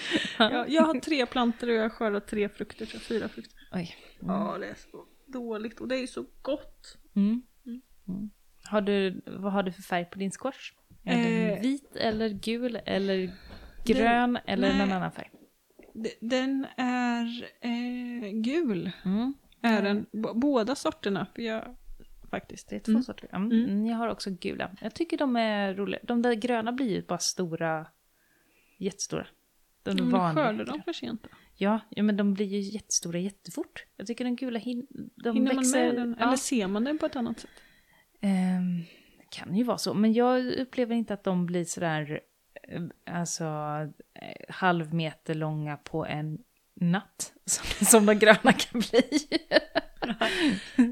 jag, jag har tre plantor och jag har skördat tre frukter, så fyra frukter. Oj. Ja, det är så dåligt och det är så gott. Mm. Mm. Mm. Har du, vad har du för färg på din squash? Är den Eh, vit eller gul eller grön eller nej. någon annan färg? Den är eh, gul. Mm. Är den, båda sorterna. För jag, faktiskt. Det är två Mm. sorter. Mm. Mm. Mm. Jag har också gula. Jag tycker de är roliga. De där gröna blir ju bara stora, jättestora. De Men vanliga. skördar de för sent då? Ja, ja, men de blir ju jättestora jättefort. Jag tycker den gula hin de Hinner man växer... med den? Ja. Eller ser man den på ett annat sätt? Det kan ju vara så, men jag upplever inte att de blir sådär eh, alltså eh, halv meter långa på en natt som, som de gröna kan bli.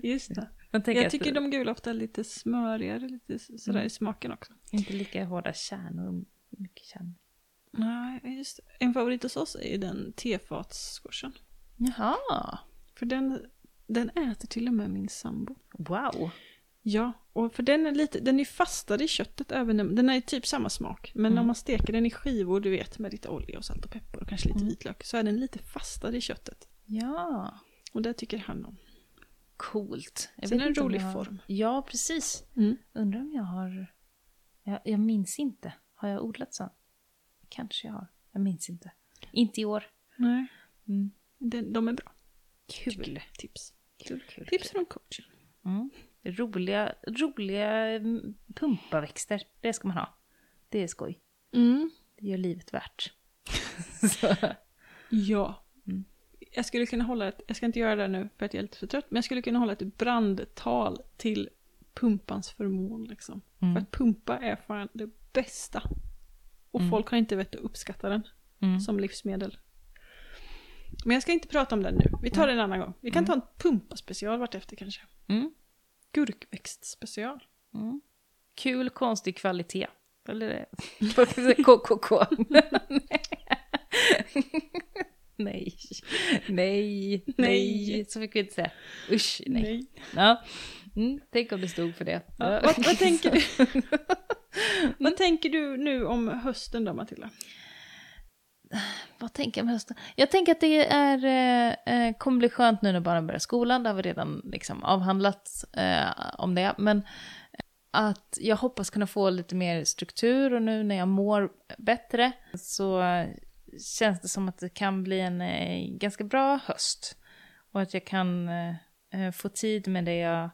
Just det. jag Jag att tycker de gula ofta är lite smörigare, lite sådär Mm. i smaken också. inte lika hårda kärnor, mycket kärnor. Nej, just. En favorit hos oss är den tefatssquashen. Jaha, För den, den äter till och med min sambo. wow. Ja, och för den är lite, den är fastare i köttet även, när- den är typ samma smak. Men Mm. om man steker den i skivor, du vet, med lite olja och salt och peppar och kanske lite Mm. vitlök, så är den lite fastare i köttet. Ja, Och det tycker han om. coolt. Jag Sen är en rolig har- form. Ja, precis. Mm. Undrar om jag har... Jag, jag minns inte. Har jag odlat sånt? Kanske jag har. Jag minns inte. Inte i år. Nej, Mm. den, de är bra. Kul. Tips. Kul, kul. Tips från coachen. Mm. Roliga, roliga mm, pumpaväxter, det ska man ha. Det är skoj. Mm. Det gör livet värt. Ja. Mm. Jag skulle kunna hålla ett, jag ska inte göra det nu för att jag är lite för trött, men jag skulle kunna hålla ett brandtal till pumpans förmån liksom. Mm. För att pumpa är fan det bästa. Och Mm. folk har inte vett att uppskatta den Mm. som livsmedel. Men jag ska inte prata om den nu, vi tar det en annan gång. Vi kan ta en pumpaspecial vartefter kanske. Mm. Gurkväxtspecial. Mm. Kul, konstig kvalitet. Eller KKK. nej. nej, nej, så fick vi inte säga. Usch, nej. Ja. Mm, tänk om det stod för det. Ja, vad, vad tänker du? vad tänker du nu om hösten då Matilda? Vad tänker jag om hösten? Jag tänker att det är, eh, eh kommer bli skönt nu när barnen börjar skolan. Det har vi redan liksom avhandlat eh, om det. Men eh, att jag hoppas kunna få lite mer struktur och nu när jag mår bättre så känns det som att det kan bli en eh, ganska bra höst. Och att jag kan eh, eh få tid med det jag,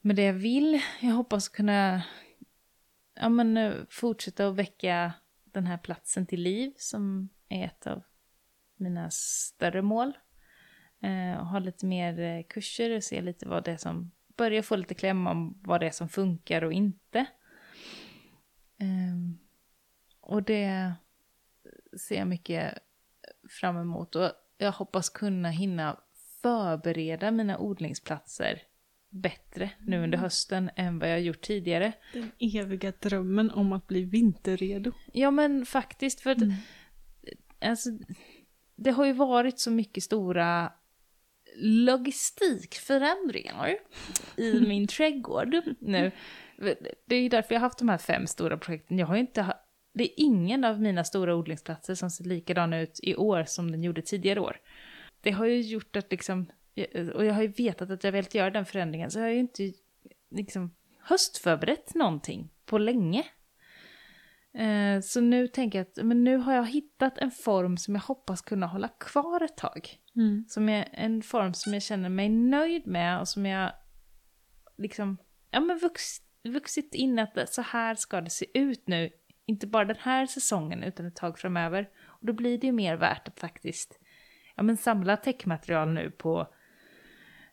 med det jag vill. Jag hoppas kunna ja, men, eh, fortsätta att väcka den här platsen till liv som är ett av mina större mål. Eh, och ha lite mer eh, kurser och se lite vad det är som, börja få lite kläm om vad det är som funkar och inte. Eh, och det ser jag mycket fram emot och jag hoppas kunna hinna förbereda mina odlingsplatser bättre nu under hösten än vad jag gjort tidigare. Den eviga drömmen om att bli vinterredo. Ja men faktiskt, för att alltså, det har ju varit så mycket stora logistikförändringar i min trädgård nu. Det är ju därför jag har haft de här fem stora projekten. Jag har inte ha, det är ingen av mina stora odlingsplatser som ser likadan ut i år som den gjorde tidigare år. Det har ju gjort att liksom, och jag har ju vetat att jag velat göra den förändringen, så jag har ju inte liksom höstförberett någonting på länge. Eh, så nu tänker jag att men nu har jag hittat en form som jag hoppas kunna hålla kvar ett tag. Mm. Som är en form som jag känner mig nöjd med och som jag liksom, ja men vux, vuxit in att så här ska det se ut nu. Inte bara den här säsongen utan ett tag framöver. Och då blir det ju mer värt att faktiskt, ja men samla täckmaterial nu på,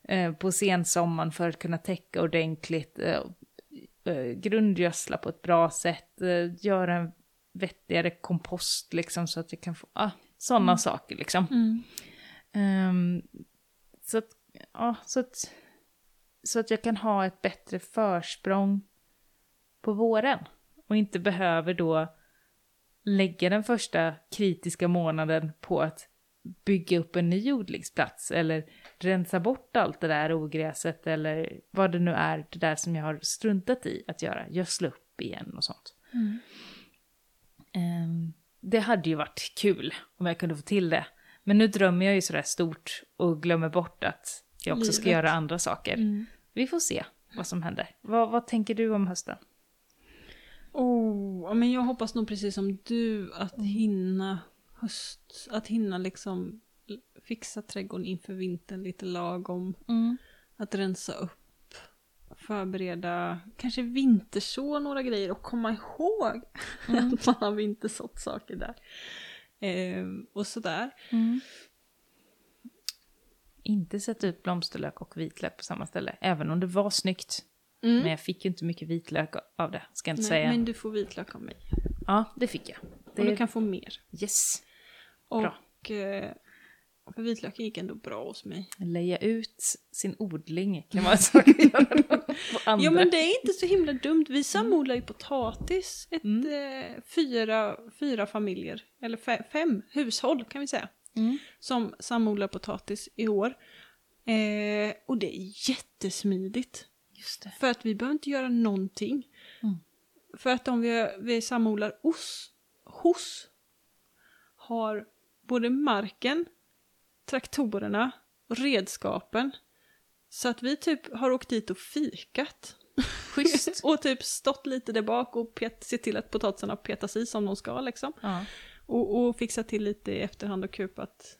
eh, på sensommaren för att kunna täcka ordentligt. Eh, eh, grundgödsla på ett bra sätt, eh, göra en vettigare kompost liksom så att jag kan få, ah, sådana Mm. saker liksom. Mm. Ehm, så, att, ja, så, att, så att jag kan ha ett bättre försprång på våren. Och inte behöver då lägga den första kritiska månaden på att bygga upp en ny odlingsplats eller rensa bort allt det där ogräset eller vad det nu är, det där som jag har struntat i att göra, gödsla upp igen och sånt. Mm. Ehm, det hade ju varit kul om jag kunde få till det. Men nu drömmer jag ju sådär stort och glömmer bort att jag också ska Livet. göra andra saker. Mm. Vi får se vad som händer. Vad, vad tänker du om hösten? Oh, men jag hoppas nog precis som du att hinna höst, att hinna liksom fixa trädgården inför vintern lite lagom. Att rensa upp, förbereda, kanske vinterså några grejer och komma ihåg att man har vintersått saker där. Ehm, och sådär. Inte sätta ut blomsterlök och vitlök på samma ställe, även om det var snyggt. Mm. Men jag fick ju inte mycket vitlök av det, ska jag inte Nej, säga. men du får vitlök av mig. Ja, det fick jag. Det... Och du kan få mer. Yes. Och Bra. eh, för vitlöken gick ändå bra hos mig. Leja ut sin odling kan göra på andra. Jo men det är inte så himla dumt. Vi samodlar ju potatis. Ett, Mm. eh, fyra, fyra familjer, eller fe, fem hushåll kan vi säga. Mm. Som samodlar potatis i år. Eh, och det är jättesmidigt. För att vi behöver inte göra någonting. Mm. För att om vi, vi samodlar os, hos har både marken, traktorerna och redskapen. Så att vi typ har åkt dit och fikat. Schysst. och typ stått lite där bak och pet, sett till att potatisarna petas i som de ska liksom. ja. Och, och fixat till lite i efterhand och kupat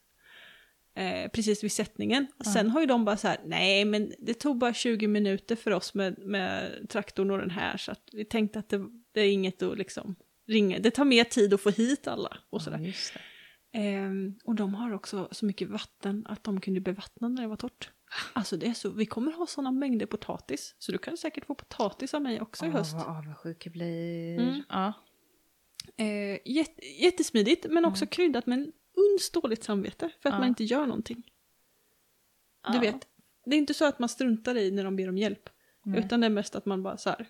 eh, precis vid sättningen. Ja. Sen har ju de bara så här, nej men det tog bara 20 minuter för oss med, med traktorn och den här så att vi tänkte att det, det är inget att liksom ringa. Det tar mer tid att få hit alla och sådär. Ja. Ehm, och de har också så mycket vatten att de kunde bevattna när det var torrt. Alltså det är så, vi kommer ha sådana mängder potatis. Så du kan säkert få potatis av mig också i höst. Vad avundsjuk jag blir. Mm. Ja. Eh, jätte, jättesmidigt men också kryddat med en uns dåligt samvete för att Ja. man inte gör någonting. Du Ja. vet, det är inte så att man struntar i när de ber om hjälp. Nej. Utan det är mest att man bara så här.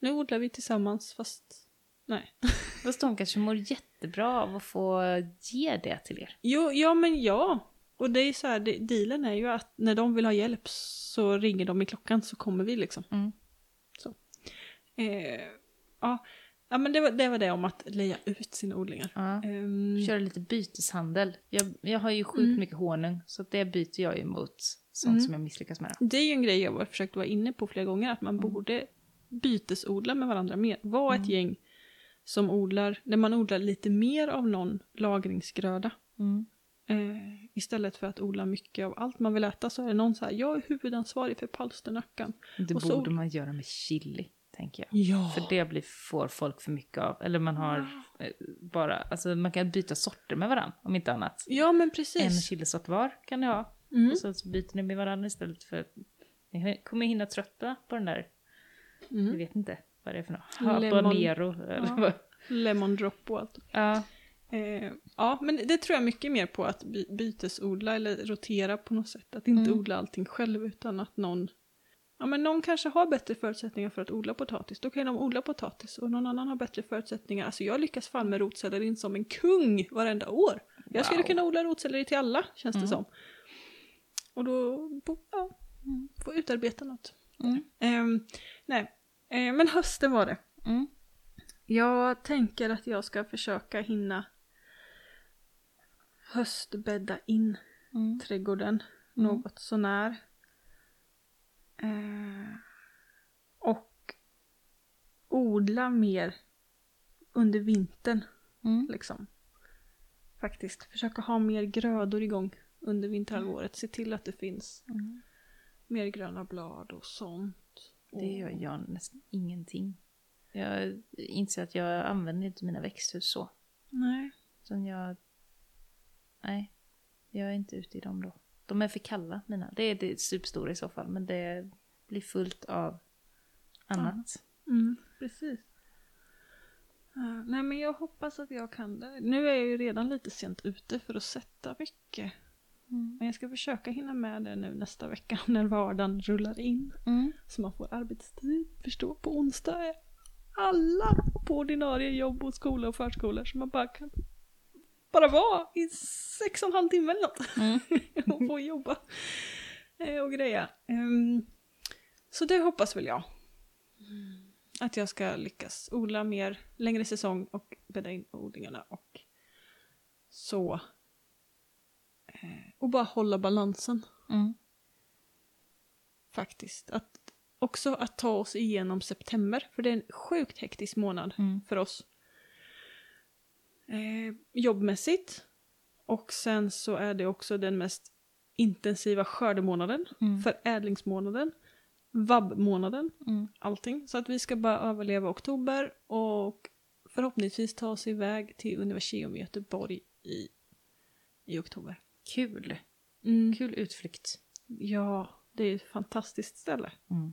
Nu odlar vi tillsammans fast nej. Fast de kanske mår jättebra av att få ge det till er. Jo, ja men ja. Och det är så här, det, dealen är ju att när de vill ha hjälp så ringer de i klockan så kommer vi liksom. Mm. Eh, ja. ja, men det var, det var det om att leja ut sina odlingar. Ja. Ehm, Köra lite byteshandel. Jag, jag har ju sjukt Mm. mycket honung, så det byter jag ju mot sånt Mm. som jag misslyckas med. Det är ju en grej jag har försökt vara inne på flera gånger, att man Mm. borde bytesodla med varandra mer. Var Mm. ett gäng som odlar, där man odlar lite mer av någon lagringsgröda. Mm. Eh, istället för att odla mycket av allt man vill äta så är det någon så här, jag är huvudansvarig för palsternackan. Det Och så- borde man göra med chili, tänker jag. Ja. För det blir, får folk för mycket av. Eller man har eh, bara, alltså man kan byta sorter med varandra, om inte annat. Ja men En precis. chilisort var kan ni ha. Mm. Och så byter ni med varandra istället för ni kommer hinna trötta på den där, jag Mm. vet inte vad det är för något. Habanero eller Ja. Lemon drop och allt. Ja. Eh, ja, men det tror jag mycket mer på att by- bytesodla eller rotera på något sätt. Att inte Mm. odla allting själv utan att någon Ja men någon kanske har bättre förutsättningar för att odla potatis. Då kan de odla potatis och någon annan har bättre förutsättningar. Alltså jag lyckas fan med rotsellerin som en kung varenda år. Jag skulle kunna odla rotselleri till alla känns det Mm. som. Och då, ja, få utarbeta något. Mm. Ehm, nej, Eh, men hösten var det. Mm. Jag tänker att jag ska försöka hinna höstbädda in Mm. trädgården något sånär. Eh, och odla mer under vintern. Mm. Liksom. Faktiskt. Försöka ha mer grödor igång under vinterhalvåret. Se till att det finns Mm. mer gröna blad och sånt. Det gör jag nästan ingenting. Jag inser att jag använder inte mina växthus så. Nej. Utan jag... Nej, jag är inte ute i dem då. De är för kalla mina. Det är det superstora i så fall, men det blir fullt av annat. Mm, precis. Ja, nej men jag hoppas att jag kan det. Nu är jag ju redan lite sent ute för att sätta mycket. Mm. Men jag ska försöka hinna med det nu nästa vecka när vardagen rullar in. Mm. Så man får arbetstid. Förstå, på onsdag är alla på ordinarie jobb och skola och förskolor. Så man bara kan bara vara i sex och en halv timme eller något. Mm. och få jobba eh, och greja. Ehm, så det hoppas väl jag. Att jag ska lyckas odla mer, längre säsong och bädda in odlingarna och så. Och bara hålla balansen Mm. faktiskt. Att, också att ta oss igenom september, för det är en sjukt hektisk månad Mm. för oss. Eh, jobbmässigt. Och sen så är det också den mest intensiva skördemånaden, Mm. förädlingsmånaden, vabbmånaden, Mm. allting. Så att vi ska bara överleva oktober och förhoppningsvis ta oss iväg till Universium i Göteborg i, i oktober. Kul. Mm. Kul utflykt. Ja, det är ett fantastiskt ställe. Mm.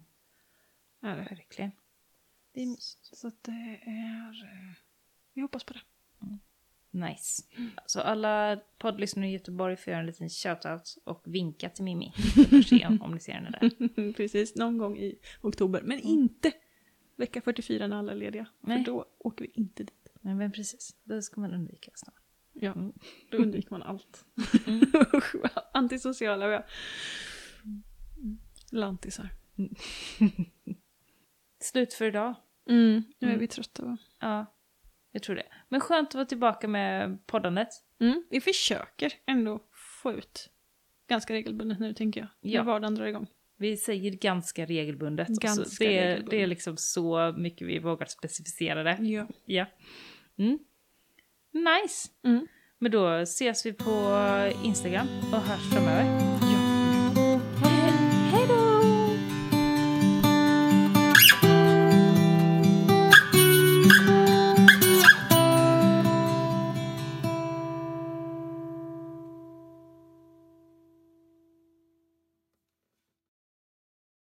Är det. Verkligen. Det är. Så det är... eh, Vi hoppas på det. Nice. Så alla poddlyssnare i Göteborg får göra en liten shoutout och vinka till Mimmi. Om, om ni ser henne där. Precis, någon gång i oktober. Men inte vecka 44 när alla är lediga. Nej. För då åker vi inte dit. Men, men precis, det ska man undvika snart. Ja, Mm. då undviker man allt. Mm. Antisociala vi är. Lantisar. Slut för idag. Mm, nu är Mm. vi trötta va? Ja, jag tror det. Men skönt att vara tillbaka med poddandet. Mm, vi försöker ändå få ut ganska regelbundet nu tänker jag. Ja. När vardagen drar igång. Vi säger ganska regelbundet. Ganska det, är, regelbundet. det är liksom så mycket vi vågar specificera det. Ja. Ja. Mm. Nice! Mm. Men då ses vi på Instagram och hörs framöver.